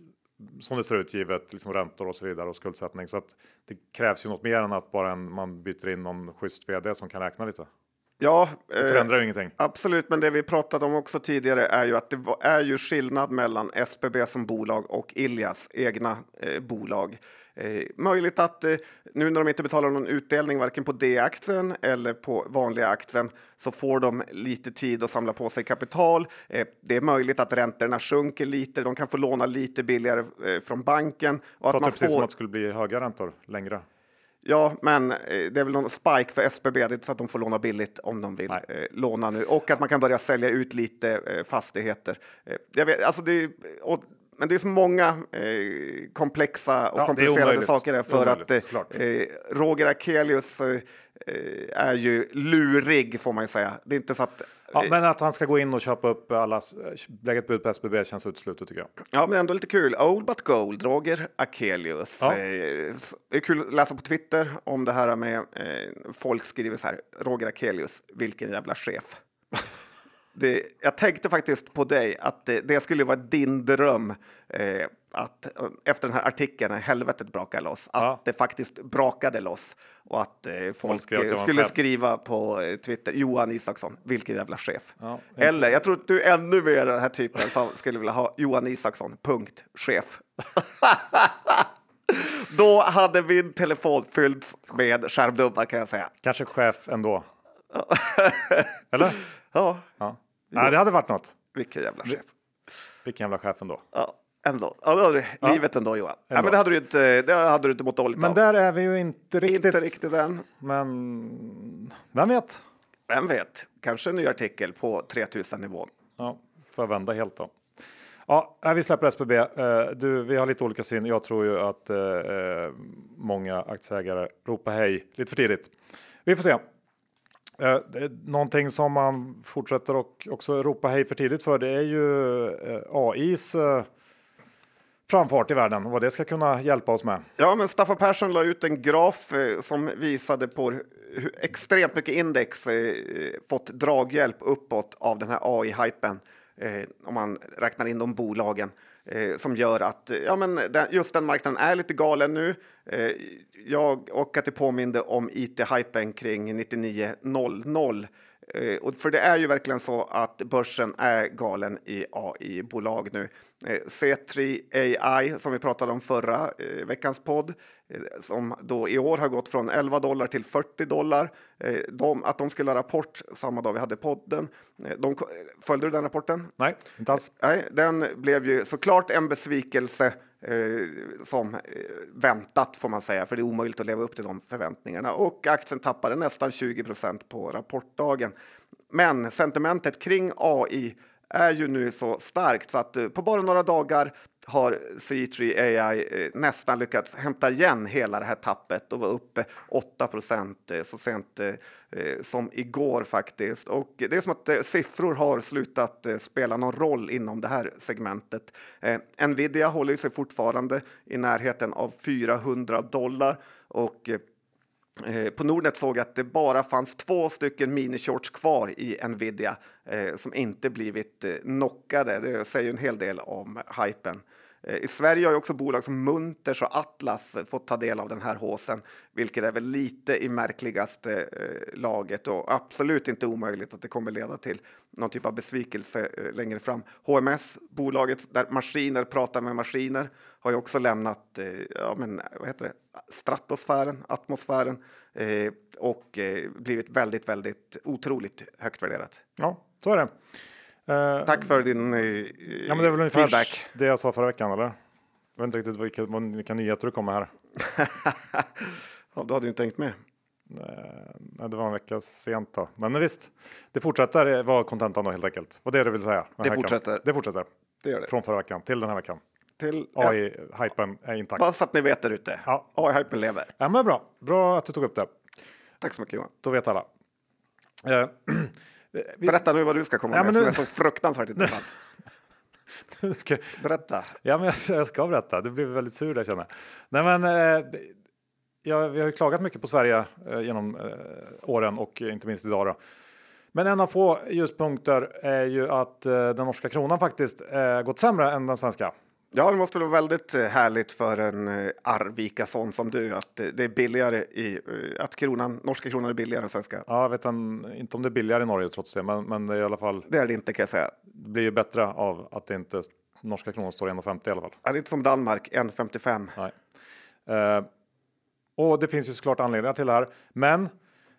Speaker 1: som det ser ut givet liksom räntor och så vidare och skuldsättning. Så att det krävs ju något mer än att bara en, man byter in någon schysst vd som kan räkna lite.
Speaker 2: Ja,
Speaker 1: det förändrar ju ingenting.
Speaker 2: Absolut, men det vi pratat om också tidigare är ju att det är ju skillnad mellan SBB som bolag och Ilias egna eh, bolag. Eh, möjligt att eh, nu när de inte betalar någon utdelning varken på D-aktien eller på vanliga aktien så får de lite tid att samla på sig kapital. Eh, det är möjligt att räntorna sjunker lite. De kan få låna lite billigare eh, från banken.
Speaker 1: Och att man precis får... som att det skulle bli höga räntor längre.
Speaker 2: Ja, men eh, det är väl någon spike för SBB, det är så att de får låna billigt om de vill eh, låna nu. Och att man kan börja sälja ut lite eh, fastigheter. Jag vet, alltså det, och, men det är så många komplexa och ja, komplicerade saker för att eh, Roger Akelius är ju lurig får man ju säga. Det är inte så att
Speaker 1: Ja, men att han ska gå in och köpa upp alla, lägga ett bud på SBB känns uteslutet tycker jag.
Speaker 2: Ja, men ändå lite kul. Old but gold, Roger Akelius. Ja. Eh, det är kul att läsa på Twitter om det här med eh, folk skriver så här. Roger Akelius, vilken jävla chef. det, jag tänkte faktiskt på dig, att det, det skulle vara din dröm eh, att efter den här artikeln, helvetet brakade loss, att ja. det faktiskt brakade loss och att eh, folk, folk skulle skriva på eh, Twitter Johan Isaksson, vilken jävla chef. Ja, Eller jag tror att du är ännu mer den här typen som skulle vilja ha Johan Isaksson, punkt, chef. Då hade min telefon fyllts med skärmdumpar kan jag säga.
Speaker 1: Kanske chef ändå. Eller?
Speaker 2: Ja.
Speaker 1: ja. Nej, det hade varit något.
Speaker 2: Vilken jävla chef.
Speaker 1: Vilken jävla chef ändå.
Speaker 2: Ja. Ändå. Ja, det hade du. Ja. Livet ändå, Johan. Ändå. Ja, men det hade du inte, det hade du inte mått dåligt
Speaker 1: Men
Speaker 2: av.
Speaker 1: där är vi ju inte riktigt.
Speaker 2: Inte riktigt än.
Speaker 1: Men vem vet?
Speaker 2: Vem vet, kanske en ny artikel på 3000 nivån.
Speaker 1: Ja, får jag vända helt då. Ja, vi släpper SBB. Eh, du, vi har lite olika syn. Jag tror ju att eh, många aktieägare ropar hej lite för tidigt. Vi får se. Eh, någonting som man fortsätter och också ropa hej för tidigt för det är ju eh, AIs eh, framfart i världen och vad det ska kunna hjälpa oss med.
Speaker 2: Ja, men Staffan Persson la ut en graf eh, som visade på hur extremt mycket index eh, fått draghjälp uppåt av den här AI-hypen eh, om man räknar in de bolagen eh, som gör att eh, ja, men den, just den marknaden är lite galen nu. Eh, jag och att det påminde om it-hypen kring 9900 och för det är ju verkligen så att börsen är galen i AI-bolag nu. Eh, C3 AI som vi pratade om förra eh, veckans podd som då i år har gått från 11 dollar till 40 dollar. De, att de skulle ha rapport samma dag vi hade podden. De, följde du den rapporten?
Speaker 1: Nej, inte alls.
Speaker 2: Nej, den blev ju såklart en besvikelse eh, Eh, som eh, väntat får man säga, för det är omöjligt att leva upp till de förväntningarna. Och aktien tappade nästan 20% på rapportdagen. Men sentimentet kring AI är ju nu så starkt så att eh, på bara några dagar har C3 AI eh, nästan lyckats hämta igen hela det här tappet och var uppe 8 eh, så sent som igår faktiskt. Och det är som att siffror har slutat spela någon roll inom det här segmentet. Nvidia håller sig fortfarande i närheten av 400 dollar och Eh, på Nordnet såg jag att det bara fanns två stycken minishorts kvar i Nvidia eh, som inte blivit eh, knockade. Det säger en hel del om hypen. Eh, I Sverige har ju också bolag som Munters och Atlas fått ta del av den här håsen, vilket är väl lite i märkligaste eh, laget och absolut inte omöjligt att det kommer leda till någon typ av besvikelse eh, längre fram. HMS, bolaget där maskiner pratar med maskiner, har ju också lämnat ja, men, vad heter det? stratosfären, atmosfären och blivit väldigt, väldigt otroligt högt värderat.
Speaker 1: Ja, så är det.
Speaker 2: Uh, Tack för din uh,
Speaker 1: ja, men det är väl ungefär feedback. det jag sa förra veckan, eller? Jag vet inte riktigt vilka, vilka nyheter du kommer här.
Speaker 2: ja, du hade ju inte tänkt med.
Speaker 1: Nej, det var en vecka sent då. Men visst, det fortsätter vara kontentan då helt enkelt. Vad det är det vill säga.
Speaker 2: Det fortsätter.
Speaker 1: Det fortsätter.
Speaker 2: Det gör det.
Speaker 1: Från förra veckan till den här veckan.
Speaker 2: Till,
Speaker 1: AI-hypen är intakt.
Speaker 2: Bara så att ni vet där ute. Ja. AI-hypen lever.
Speaker 1: Ja, men bra. Bra att du tog upp det.
Speaker 2: Tack så mycket Johan.
Speaker 1: Då vet alla.
Speaker 2: Eh, Vi... Berätta nu vad du ska komma ja, med nu... som är så fruktansvärt intressant. ska... Berätta.
Speaker 1: Ja, men jag ska berätta. Du blir väldigt sur där känner jag. Nej, men, eh, ja, vi har ju klagat mycket på Sverige eh, genom eh, åren och inte minst idag. Då. Men en av få ljuspunkter är ju att eh, den norska kronan faktiskt eh, gått sämre än den svenska.
Speaker 2: Ja, det måste vara väldigt eh, härligt för en eh, Arvikason som du att det är billigare i eh, att kronan, norska kronan är billigare än svenska.
Speaker 1: Ja, jag vet inte om det är billigare i Norge trots det, men, men det är i alla fall.
Speaker 2: Det är det inte kan jag säga.
Speaker 1: Det blir ju bättre av att det inte norska kronan står 1,50 i alla fall.
Speaker 2: Ja, det är inte som Danmark 1,55.
Speaker 1: Nej. Eh, och det finns ju såklart anledningar till det här, men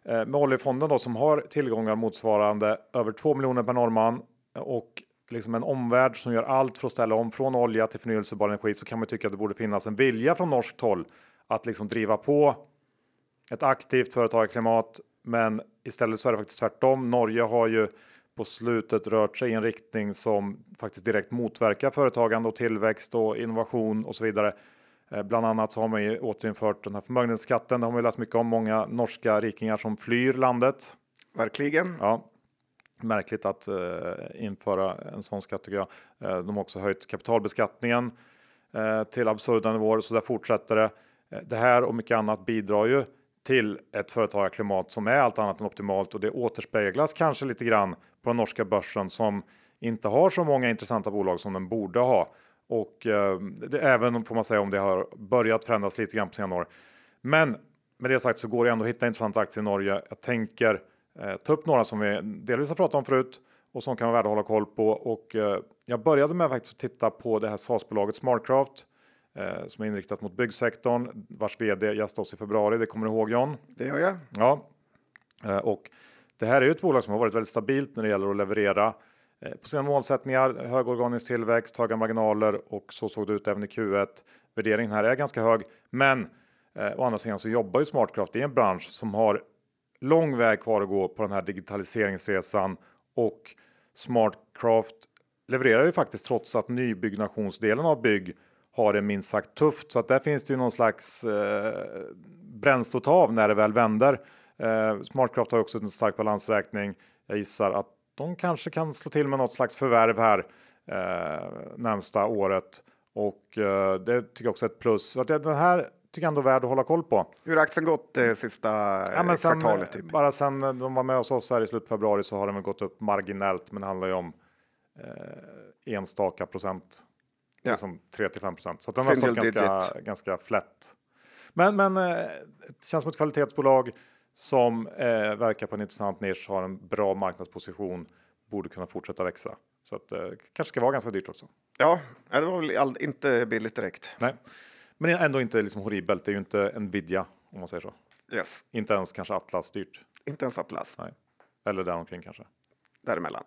Speaker 1: eh, med oljefonden då som har tillgångar motsvarande över 2 miljoner per norrman och liksom en omvärld som gör allt för att ställa om från olja till förnyelsebar energi så kan man tycka att det borde finnas en vilja från norskt håll att liksom driva på ett aktivt företagarklimat. Men istället så är det faktiskt tvärtom. Norge har ju på slutet rört sig i en riktning som faktiskt direkt motverkar företagande och tillväxt och innovation och så vidare. Eh, bland annat så har man ju återinfört den här förmögenhetsskatten. Det har man ju läst mycket om. Många norska rikingar som flyr landet.
Speaker 2: Verkligen.
Speaker 1: Ja, märkligt att eh, införa en sån skatt tycker jag. Eh, de har också höjt kapitalbeskattningen eh, till absurda nivåer så där fortsätter det. Eh, det här och mycket annat bidrar ju till ett företagarklimat som är allt annat än optimalt och det återspeglas kanske lite grann på den norska börsen som inte har så många intressanta bolag som den borde ha. Och eh, det, även får man säga om det har börjat förändras lite grann på senare år. Men med det sagt så går det ändå att hitta intressanta aktier i Norge. Jag tänker eh, ta upp några som vi delvis har pratat om förut och som kan vara värda att hålla koll på. Och eh, jag började med faktiskt att titta på det här SaaS-bolaget Smartcraft eh, som är inriktat mot byggsektorn vars vd gästade oss i februari. Det kommer du ihåg John?
Speaker 2: Det gör jag.
Speaker 1: Ja, eh, och det här är ju ett bolag som har varit väldigt stabilt när det gäller att leverera eh, på sina målsättningar, hög organisk tillväxt, höga marginaler och så såg det ut även i Q1. Värderingen här är ganska hög, men eh, å andra sidan så jobbar ju Smartcraft i en bransch som har lång väg kvar att gå på den här digitaliseringsresan och Smartcraft levererar ju faktiskt trots att nybyggnationsdelen av bygg har det minst sagt tufft. Så att där finns det ju någon slags eh, bränsle att ta av när det väl vänder. Eh, Smartcraft har också en stark balansräkning. Jag gissar att de kanske kan slå till med något slags förvärv här eh, närmsta året och eh, det tycker jag också är ett plus. Så att den här tycker ändå är värd att hålla koll på.
Speaker 2: Hur har aktien gått det sista
Speaker 1: Ja, men sen,
Speaker 2: kvartalet? Typ?
Speaker 1: Bara sen de var med hos oss här i slutet av februari så har den gått upp marginellt, men det handlar ju om eh, enstaka procent.
Speaker 2: Ja.
Speaker 1: Liksom 3 till 5 procent. Så att den har stått ganska,
Speaker 2: digit.
Speaker 1: ganska flätt. Men, men eh, det känns som ett kvalitetsbolag som eh, verkar på en intressant nisch, har en bra marknadsposition, borde kunna fortsätta växa. Så att eh, kanske ska vara ganska dyrt också.
Speaker 2: Ja, det var väl all, inte billigt direkt.
Speaker 1: Nej, men ändå inte liksom horribelt. Det är ju inte Nvidia om man säger så.
Speaker 2: Yes.
Speaker 1: Inte ens kanske Atlas dyrt.
Speaker 2: Inte ens Atlas,
Speaker 1: Nej, eller däromkring kanske.
Speaker 2: däremellan.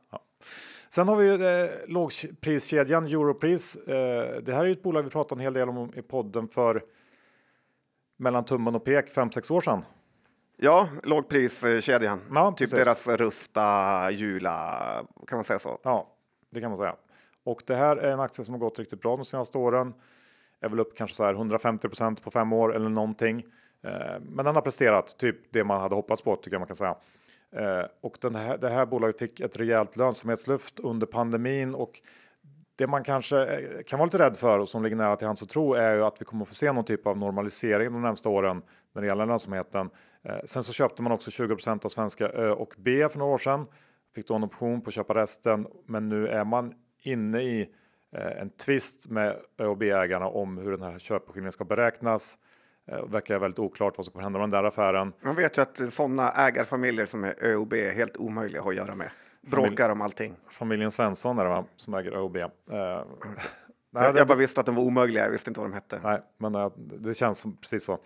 Speaker 1: Sen har vi ju eh, lågpriskedjan Europris. Eh, det här är ju ett bolag vi pratade en hel del om i podden för mellan tummen och pek 5-6 år sedan.
Speaker 2: Ja, lågpriskedjan.
Speaker 1: Ja,
Speaker 2: typ
Speaker 1: precis.
Speaker 2: deras Rusta, Jula, kan man säga så?
Speaker 1: Ja, det kan man säga. Och det här är en aktie som har gått riktigt bra de senaste åren. Är väl upp kanske så här 150% på fem år eller någonting. Eh, men den har presterat typ det man hade hoppats på tycker jag man kan säga. Eh, och den här, det här bolaget fick ett rejält lönsamhetslyft under pandemin och det man kanske eh, kan vara lite rädd för och som ligger nära till hands att tro är ju att vi kommer att få se någon typ av normalisering de närmsta åren när det gäller lönsamheten. Eh, sen så köpte man också 20% av svenska Ö och B för några år sedan. Fick då en option på att köpa resten, men nu är man inne i eh, en tvist med Ö och B-ägarna om hur den här köpeskillingen ska beräknas. Eh, och verkar väldigt oklart vad som kommer hända med den där affären.
Speaker 2: Man vet ju att sådana ägarfamiljer som är Ö och B är helt omöjliga att ha att göra med. Bråkar om allting.
Speaker 1: Familjen Svensson är det va? som äger Ö och B. Eh, nej,
Speaker 2: Jag,
Speaker 1: det-
Speaker 2: jag bara visste att de var omöjliga, jag visste inte vad de hette.
Speaker 1: Nej, men eh, det känns som precis så.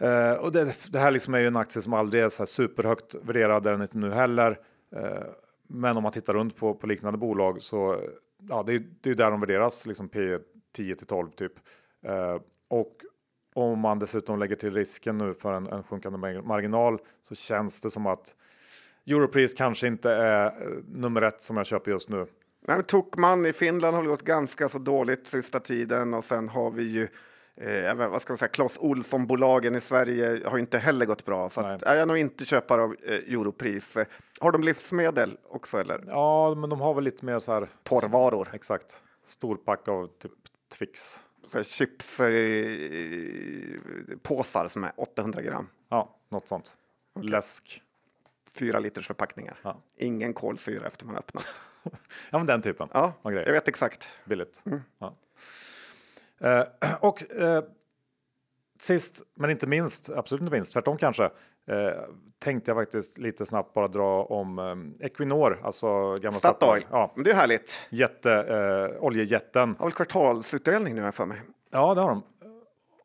Speaker 1: Eh, och det, det här liksom är ju en aktie som aldrig är så superhögt värderad, det är den inte nu heller. Eh, men om man tittar runt på, på liknande bolag så ja, det, är- det är ju där de värderas, liksom P 10 till 12 typ. Eh, och om man dessutom lägger till risken nu för en, en sjunkande marginal så känns det som att Europris kanske inte är eh, nummer ett som jag köper just nu.
Speaker 2: Nej, men Tokman i Finland har väl gått ganska så dåligt sista tiden och sen har vi ju eh, vad ska man säga, Clas Ohlson-bolagen i Sverige har ju inte heller gått bra. Så att, är jag nog inte köpare av eh, Europris. Har de livsmedel också eller?
Speaker 1: Ja, men de har väl lite mer så här
Speaker 2: Torrvaror,
Speaker 1: Exakt. Storpack av typ Twix.
Speaker 2: så här chips eh, som är 800 gram.
Speaker 1: Ja, något sånt. Läsk.
Speaker 2: Fyra liters förpackningar.
Speaker 1: Ja.
Speaker 2: Ingen kolsyra efter man öppnat.
Speaker 1: Ja, men den typen.
Speaker 2: Ja, jag vet exakt.
Speaker 1: Billigt. Ja. Eh, och eh, sist men inte minst, absolut inte minst, tvärtom kanske, eh, tänkte jag faktiskt lite snabbt bara dra om eh, Equinor, alltså gamla
Speaker 2: Statoil.
Speaker 1: Ja,
Speaker 2: Men det är härligt.
Speaker 1: jätte, eh, oljejätten.
Speaker 2: Har väl kvartalsutdelning nu jag för mig.
Speaker 1: Ja, det har de.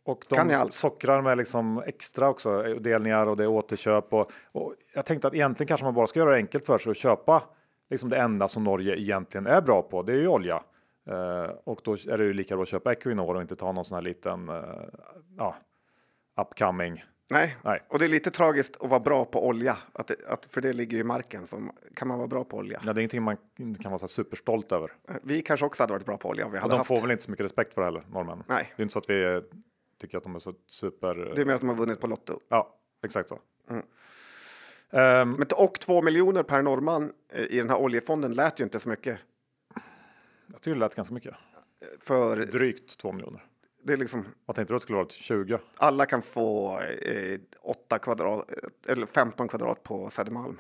Speaker 1: Och de
Speaker 2: Kan ni allt?
Speaker 1: sockrar med liksom extra också, eh, delningar och det är återköp. Och, och jag tänkte att egentligen kanske man bara ska göra det enkelt för sig och köpa liksom det enda som Norge egentligen är bra på. Det är ju olja. Eh, och då är det ju lika bra att köpa Equinor och inte ta någon sån här liten uh, ja, upcoming.
Speaker 2: Nej.
Speaker 1: Nej.
Speaker 2: och det är lite tragiskt att vara bra på olja, att det, att, för det ligger ju i marken. Så kan man vara bra på olja?
Speaker 1: Ja, det är ingenting man kan vara så superstolt över.
Speaker 2: Vi kanske också hade varit bra på olja om vi hade
Speaker 1: de
Speaker 2: haft.
Speaker 1: får väl inte så mycket respekt för det heller, norrmännen.
Speaker 2: Nej.
Speaker 1: Det är inte så att vi eh, tycker att de är så super...
Speaker 2: Det är mer att de har vunnit på Lotto.
Speaker 1: Ja, exakt så.
Speaker 2: Mm.
Speaker 1: Ehm,
Speaker 2: Men, och två miljoner per norrman eh, i den här oljefonden lät ju inte så mycket.
Speaker 1: Jag tycker det lät ganska mycket.
Speaker 2: För
Speaker 1: Drygt 2 miljoner.
Speaker 2: det är liksom,
Speaker 1: Vad tänkte du att det skulle vara? 20?
Speaker 2: alla kan få eh, 8 kvadrat, eller 15 kvadrat på Södermalm.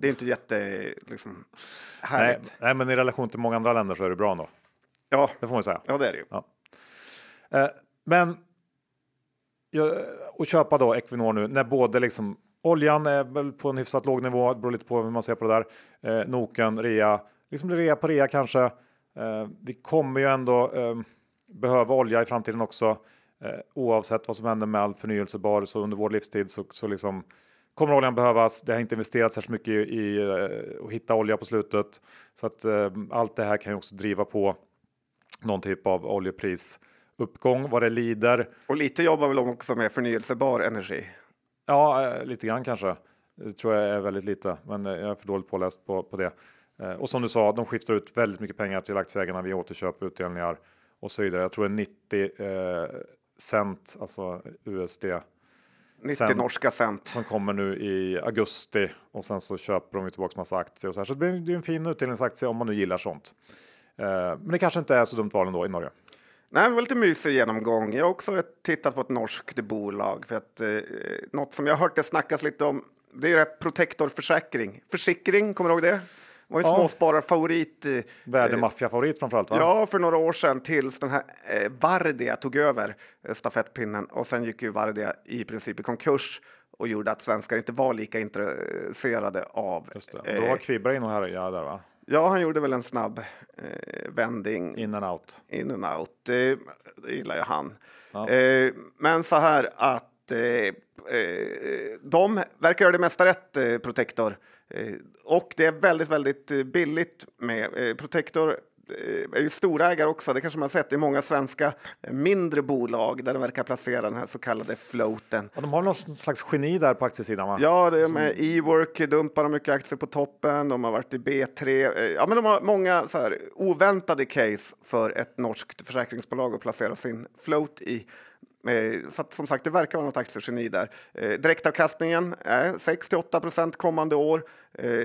Speaker 2: Det är inte jätte, liksom,
Speaker 1: Nej,
Speaker 2: härligt.
Speaker 1: nej, men i relation till många andra länder så är det bra ändå.
Speaker 2: Ja,
Speaker 1: Det får man säga.
Speaker 2: ja, det är det ju.
Speaker 1: Ja. Eh, men ja, och köpa då Equinor nu när både liksom oljan är väl på en hyfsat låg nivå. Det beror lite på hur man ser på det där. Eh, Noken, rea, liksom det rea på rea kanske. Eh, vi kommer ju ändå eh, behöva olja i framtiden också. Eh, oavsett vad som händer med all förnyelsebar så under vår livstid så, så liksom kommer oljan behövas. Det har inte investerats särskilt mycket i, eh, att hitta olja på slutet. Så att allt det här kan ju också driva på någon typ av oljeprisuppgång vad det lider.
Speaker 2: Och lite jobbar väl också med förnyelsebar energi.
Speaker 1: Ja, lite grann kanske. Det tror jag är väldigt lite, men jag är för dåligt påläst på, på det. Eh, och som du sa, de skiftar ut väldigt mycket pengar till aktieägarna vid återköp, utdelningar och så vidare. Jag tror det är 90 eh, cent, alltså USD.
Speaker 2: 90
Speaker 1: Sen-
Speaker 2: norska cent.
Speaker 1: Som kommer nu i augusti och sen så köper de tillbaka massa aktier och så här. Så det blir det är en fin utdelningsaktie om man nu gillar sånt. Eh, men det kanske inte är så dumt val ändå i Norge.
Speaker 2: Nej, men det var lite mysig genomgång. Jag har också tittat på ett norskt bolag. För att, eh, något som jag har hört det snackas lite om, det är ju Protector Försäkring. Kommer du ihåg det? Var ju
Speaker 1: Ja.
Speaker 2: småspararfavorit. eh,
Speaker 1: Värdemaffiafavorit framförallt va?
Speaker 2: Ja, för några år sedan tills den här eh, Vardia tog över eh, stafettpinnen och sen gick ju Vardia i princip i konkurs och gjorde att svenskar inte var lika intresserade av.
Speaker 1: Just det. Då var
Speaker 2: Eh,
Speaker 1: Kvibberg in och härjade där va?
Speaker 2: ja, han gjorde väl en snabb eh, vändning
Speaker 1: In and out.
Speaker 2: in and out. Det, det gillar ju han.
Speaker 1: Ja.
Speaker 2: Eh, men så här att eh, eh, de verkar göra det mesta rätt, eh, Protector. Eh, och det är väldigt, väldigt eh, billigt med eh, Protector. är ju storägare också, det kanske man har sett i många svenska mindre bolag där de verkar placera den här så kallade floaten.
Speaker 1: Ja, de har någon slags geni där på aktiesidan va?
Speaker 2: Ja, det är med E-work dumpar de mycket aktier på toppen. De har varit i B3. Eh, Ja, men de har många så här, oväntade case för ett norskt försäkringsbolag att placera sin float i. Eh, så att, som sagt, det verkar vara något aktiegeni där. Eh, direktavkastningen är 6-8 procent kommande år. Eh,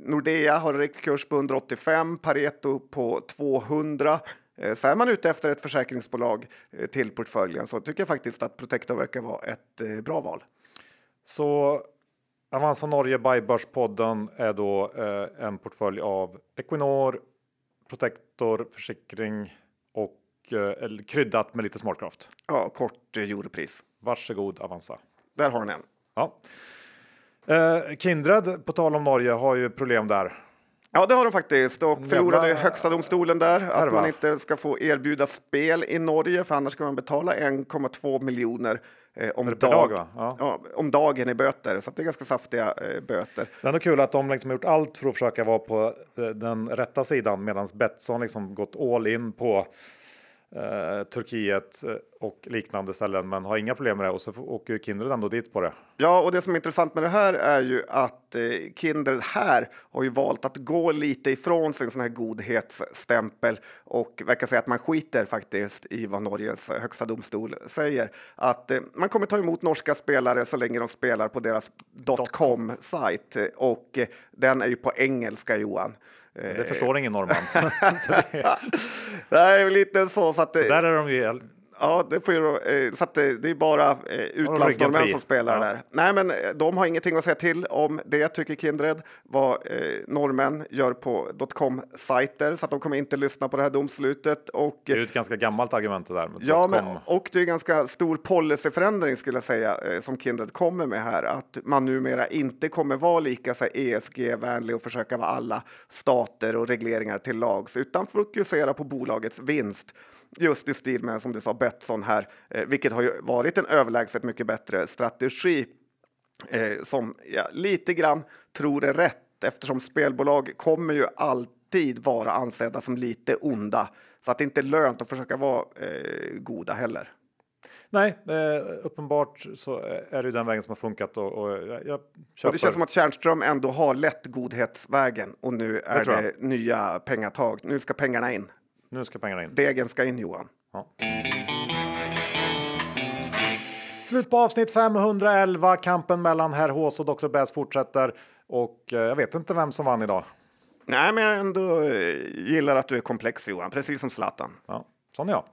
Speaker 2: Nordea har en kurs på 185, Pareto på 200. Eh, Så är man ute efter ett försäkringsbolag eh, till portföljen så tycker jag faktiskt att Protector verkar vara ett eh, bra val.
Speaker 1: Så Avanza Norge by Börspodden är då eh, en portfölj av Equinor, Protector, försikring eller kryddat med lite smartcraft.
Speaker 2: Ja, kort eh, europris.
Speaker 1: Varsågod Avanza.
Speaker 2: Där har ni en.
Speaker 1: Ja. Eh, Kindred, på tal om Norge, har ju problem där.
Speaker 2: Ja, det har de faktiskt och förlorade
Speaker 1: jävla-
Speaker 2: Högsta domstolen där att man inte ska få erbjuda spel i Norge för annars ska man betala 1,2 miljoner eh, om, dag,
Speaker 1: dag? Ja.
Speaker 2: Ja, om dagen i böter. Så det är ganska saftiga eh, böter.
Speaker 1: Det är ändå kul att de liksom har gjort allt för att försöka vara på eh, den rätta sidan medan Betsson liksom gått all in på eh, Turkiet eh, och liknande ställen men har inga problem med det och så åker ju Kindred ändå dit på det.
Speaker 2: Ja, och det som är intressant med det här är ju att eh, Kindred här har ju valt att gå lite ifrån sin sån här godhetsstämpel och verkar säga att man skiter faktiskt i vad Norges högsta domstol säger. Att eh, man kommer ta emot norska spelare så länge de spelar på deras .com-sajt och eh, den är ju på engelska, Johan.
Speaker 1: Det förstår ingen norrman. så det,
Speaker 2: det är lite så, så att eh,
Speaker 1: där är de ju
Speaker 2: Ja, det får ju, eh, så det, det är bara eh, utlandsnorrmän som spelar
Speaker 1: Ja.
Speaker 2: där. Nej, men eh, de har ingenting att säga till om det, tycker Kindred, vad eh, norrmän gör på .com-sajter, så att de kommer inte lyssna på det här domslutet. Och,
Speaker 1: det är ett ganska gammalt argument det där. Med
Speaker 2: Ja, men, och det är ganska stor policyförändring skulle jag säga eh, som Kindred kommer med här. Att man numera inte kommer vara lika ESG-vänlig och försöka vara alla stater och regleringar till lags utan fokusera på bolagets vinst. Just i stil med som du sa Betsson här, eh, vilket har ju varit en överlägset mycket bättre strategi eh, som jag lite grann tror är rätt eftersom spelbolag kommer ju alltid vara ansedda som lite onda. Så att det inte är lönt att försöka vara eh, goda heller.
Speaker 1: Nej, eh, uppenbart så är det den vägen som har funkat och, och jag, jag.
Speaker 2: Och det känns som att Tjärnström ändå har lätt godhetsvägen och nu är det nya pengatag. Nu ska pengarna in.
Speaker 1: Nu ska pengarna in.
Speaker 2: Degen ska in Johan.
Speaker 1: Ja. Slut på avsnitt 511. Kampen mellan Herr Hås och Dr. Bass fortsätter. Och eh, jag vet inte vem som vann idag.
Speaker 2: Nej, men jag ändå eh, gillar att du är komplex Johan, precis som Zlatan.
Speaker 1: Ja, sån är jag.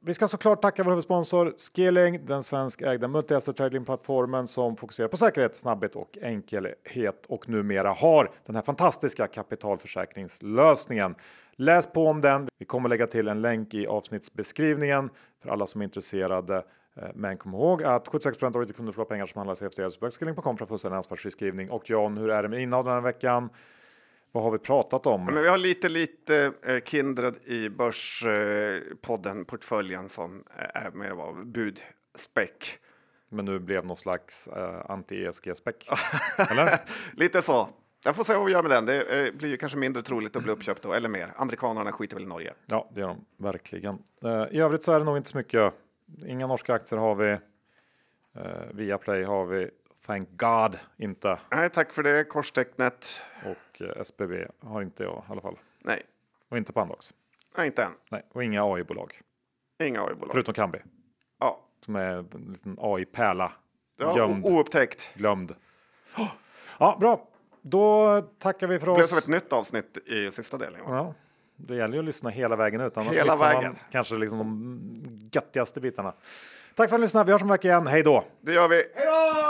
Speaker 1: Vi ska såklart tacka vår huvudsponsor Skilling, den svenskägda multi-asset tradingplattformen som fokuserar på säkerhet, snabbhet och enkelhet och numera har den här fantastiska kapitalförsäkringslösningen. Läs på om den. Vi kommer lägga till en länk i avsnittsbeskrivningen för alla som är intresserade. Eh, men kom ihåg att 76 av ditt kunder förlorar pengar som handlas i CFD, Så Skilling.com för fullständig ansvarsfri skrivning. Och John, hur är det med innehav den här veckan? Vad har vi pratat om?
Speaker 2: Men vi har lite, lite eh, Kindred i Börspodden, portföljen som eh, är mer av budspäck.
Speaker 1: Men nu blev någon slags eh, anti-ESG-späck. Eller?
Speaker 2: Lite så. Jag får se vad vi gör med den. Det blir ju kanske mindre troligt att bli uppköpt då, eller mer. Amerikanerna skiter väl i Norge.
Speaker 1: Ja, det gör de verkligen. I övrigt så är det nog inte så mycket. Inga norska aktier har vi. Eh, via Play har vi Thank God inte
Speaker 2: Nej, tack för det korstecknet.
Speaker 1: och eh, SBB har inte jag i alla fall.
Speaker 2: Nej,
Speaker 1: Och inte Pandox.
Speaker 2: nej inte än.
Speaker 1: Nej, och inga AI-bolag.
Speaker 2: Inga AI-bolag.
Speaker 1: Förutom Kambi
Speaker 2: Ja,
Speaker 1: som är en liten AI-pärla.
Speaker 2: ja
Speaker 1: Gömd,
Speaker 2: oupptäckt.
Speaker 1: glömd. Ja, bra. Då tackar vi för
Speaker 2: Det blev
Speaker 1: oss.
Speaker 2: som ett nytt avsnitt i sista delen.
Speaker 1: Ja, det gäller ju att lyssna hela vägen ut. Annars
Speaker 2: Hela vägen.
Speaker 1: man kanske liksom de göttigaste bitarna. Tack för att ni lyssnade. Vi hörs om en vecka igen. Hej då!
Speaker 2: Det gör vi.
Speaker 1: Hej då!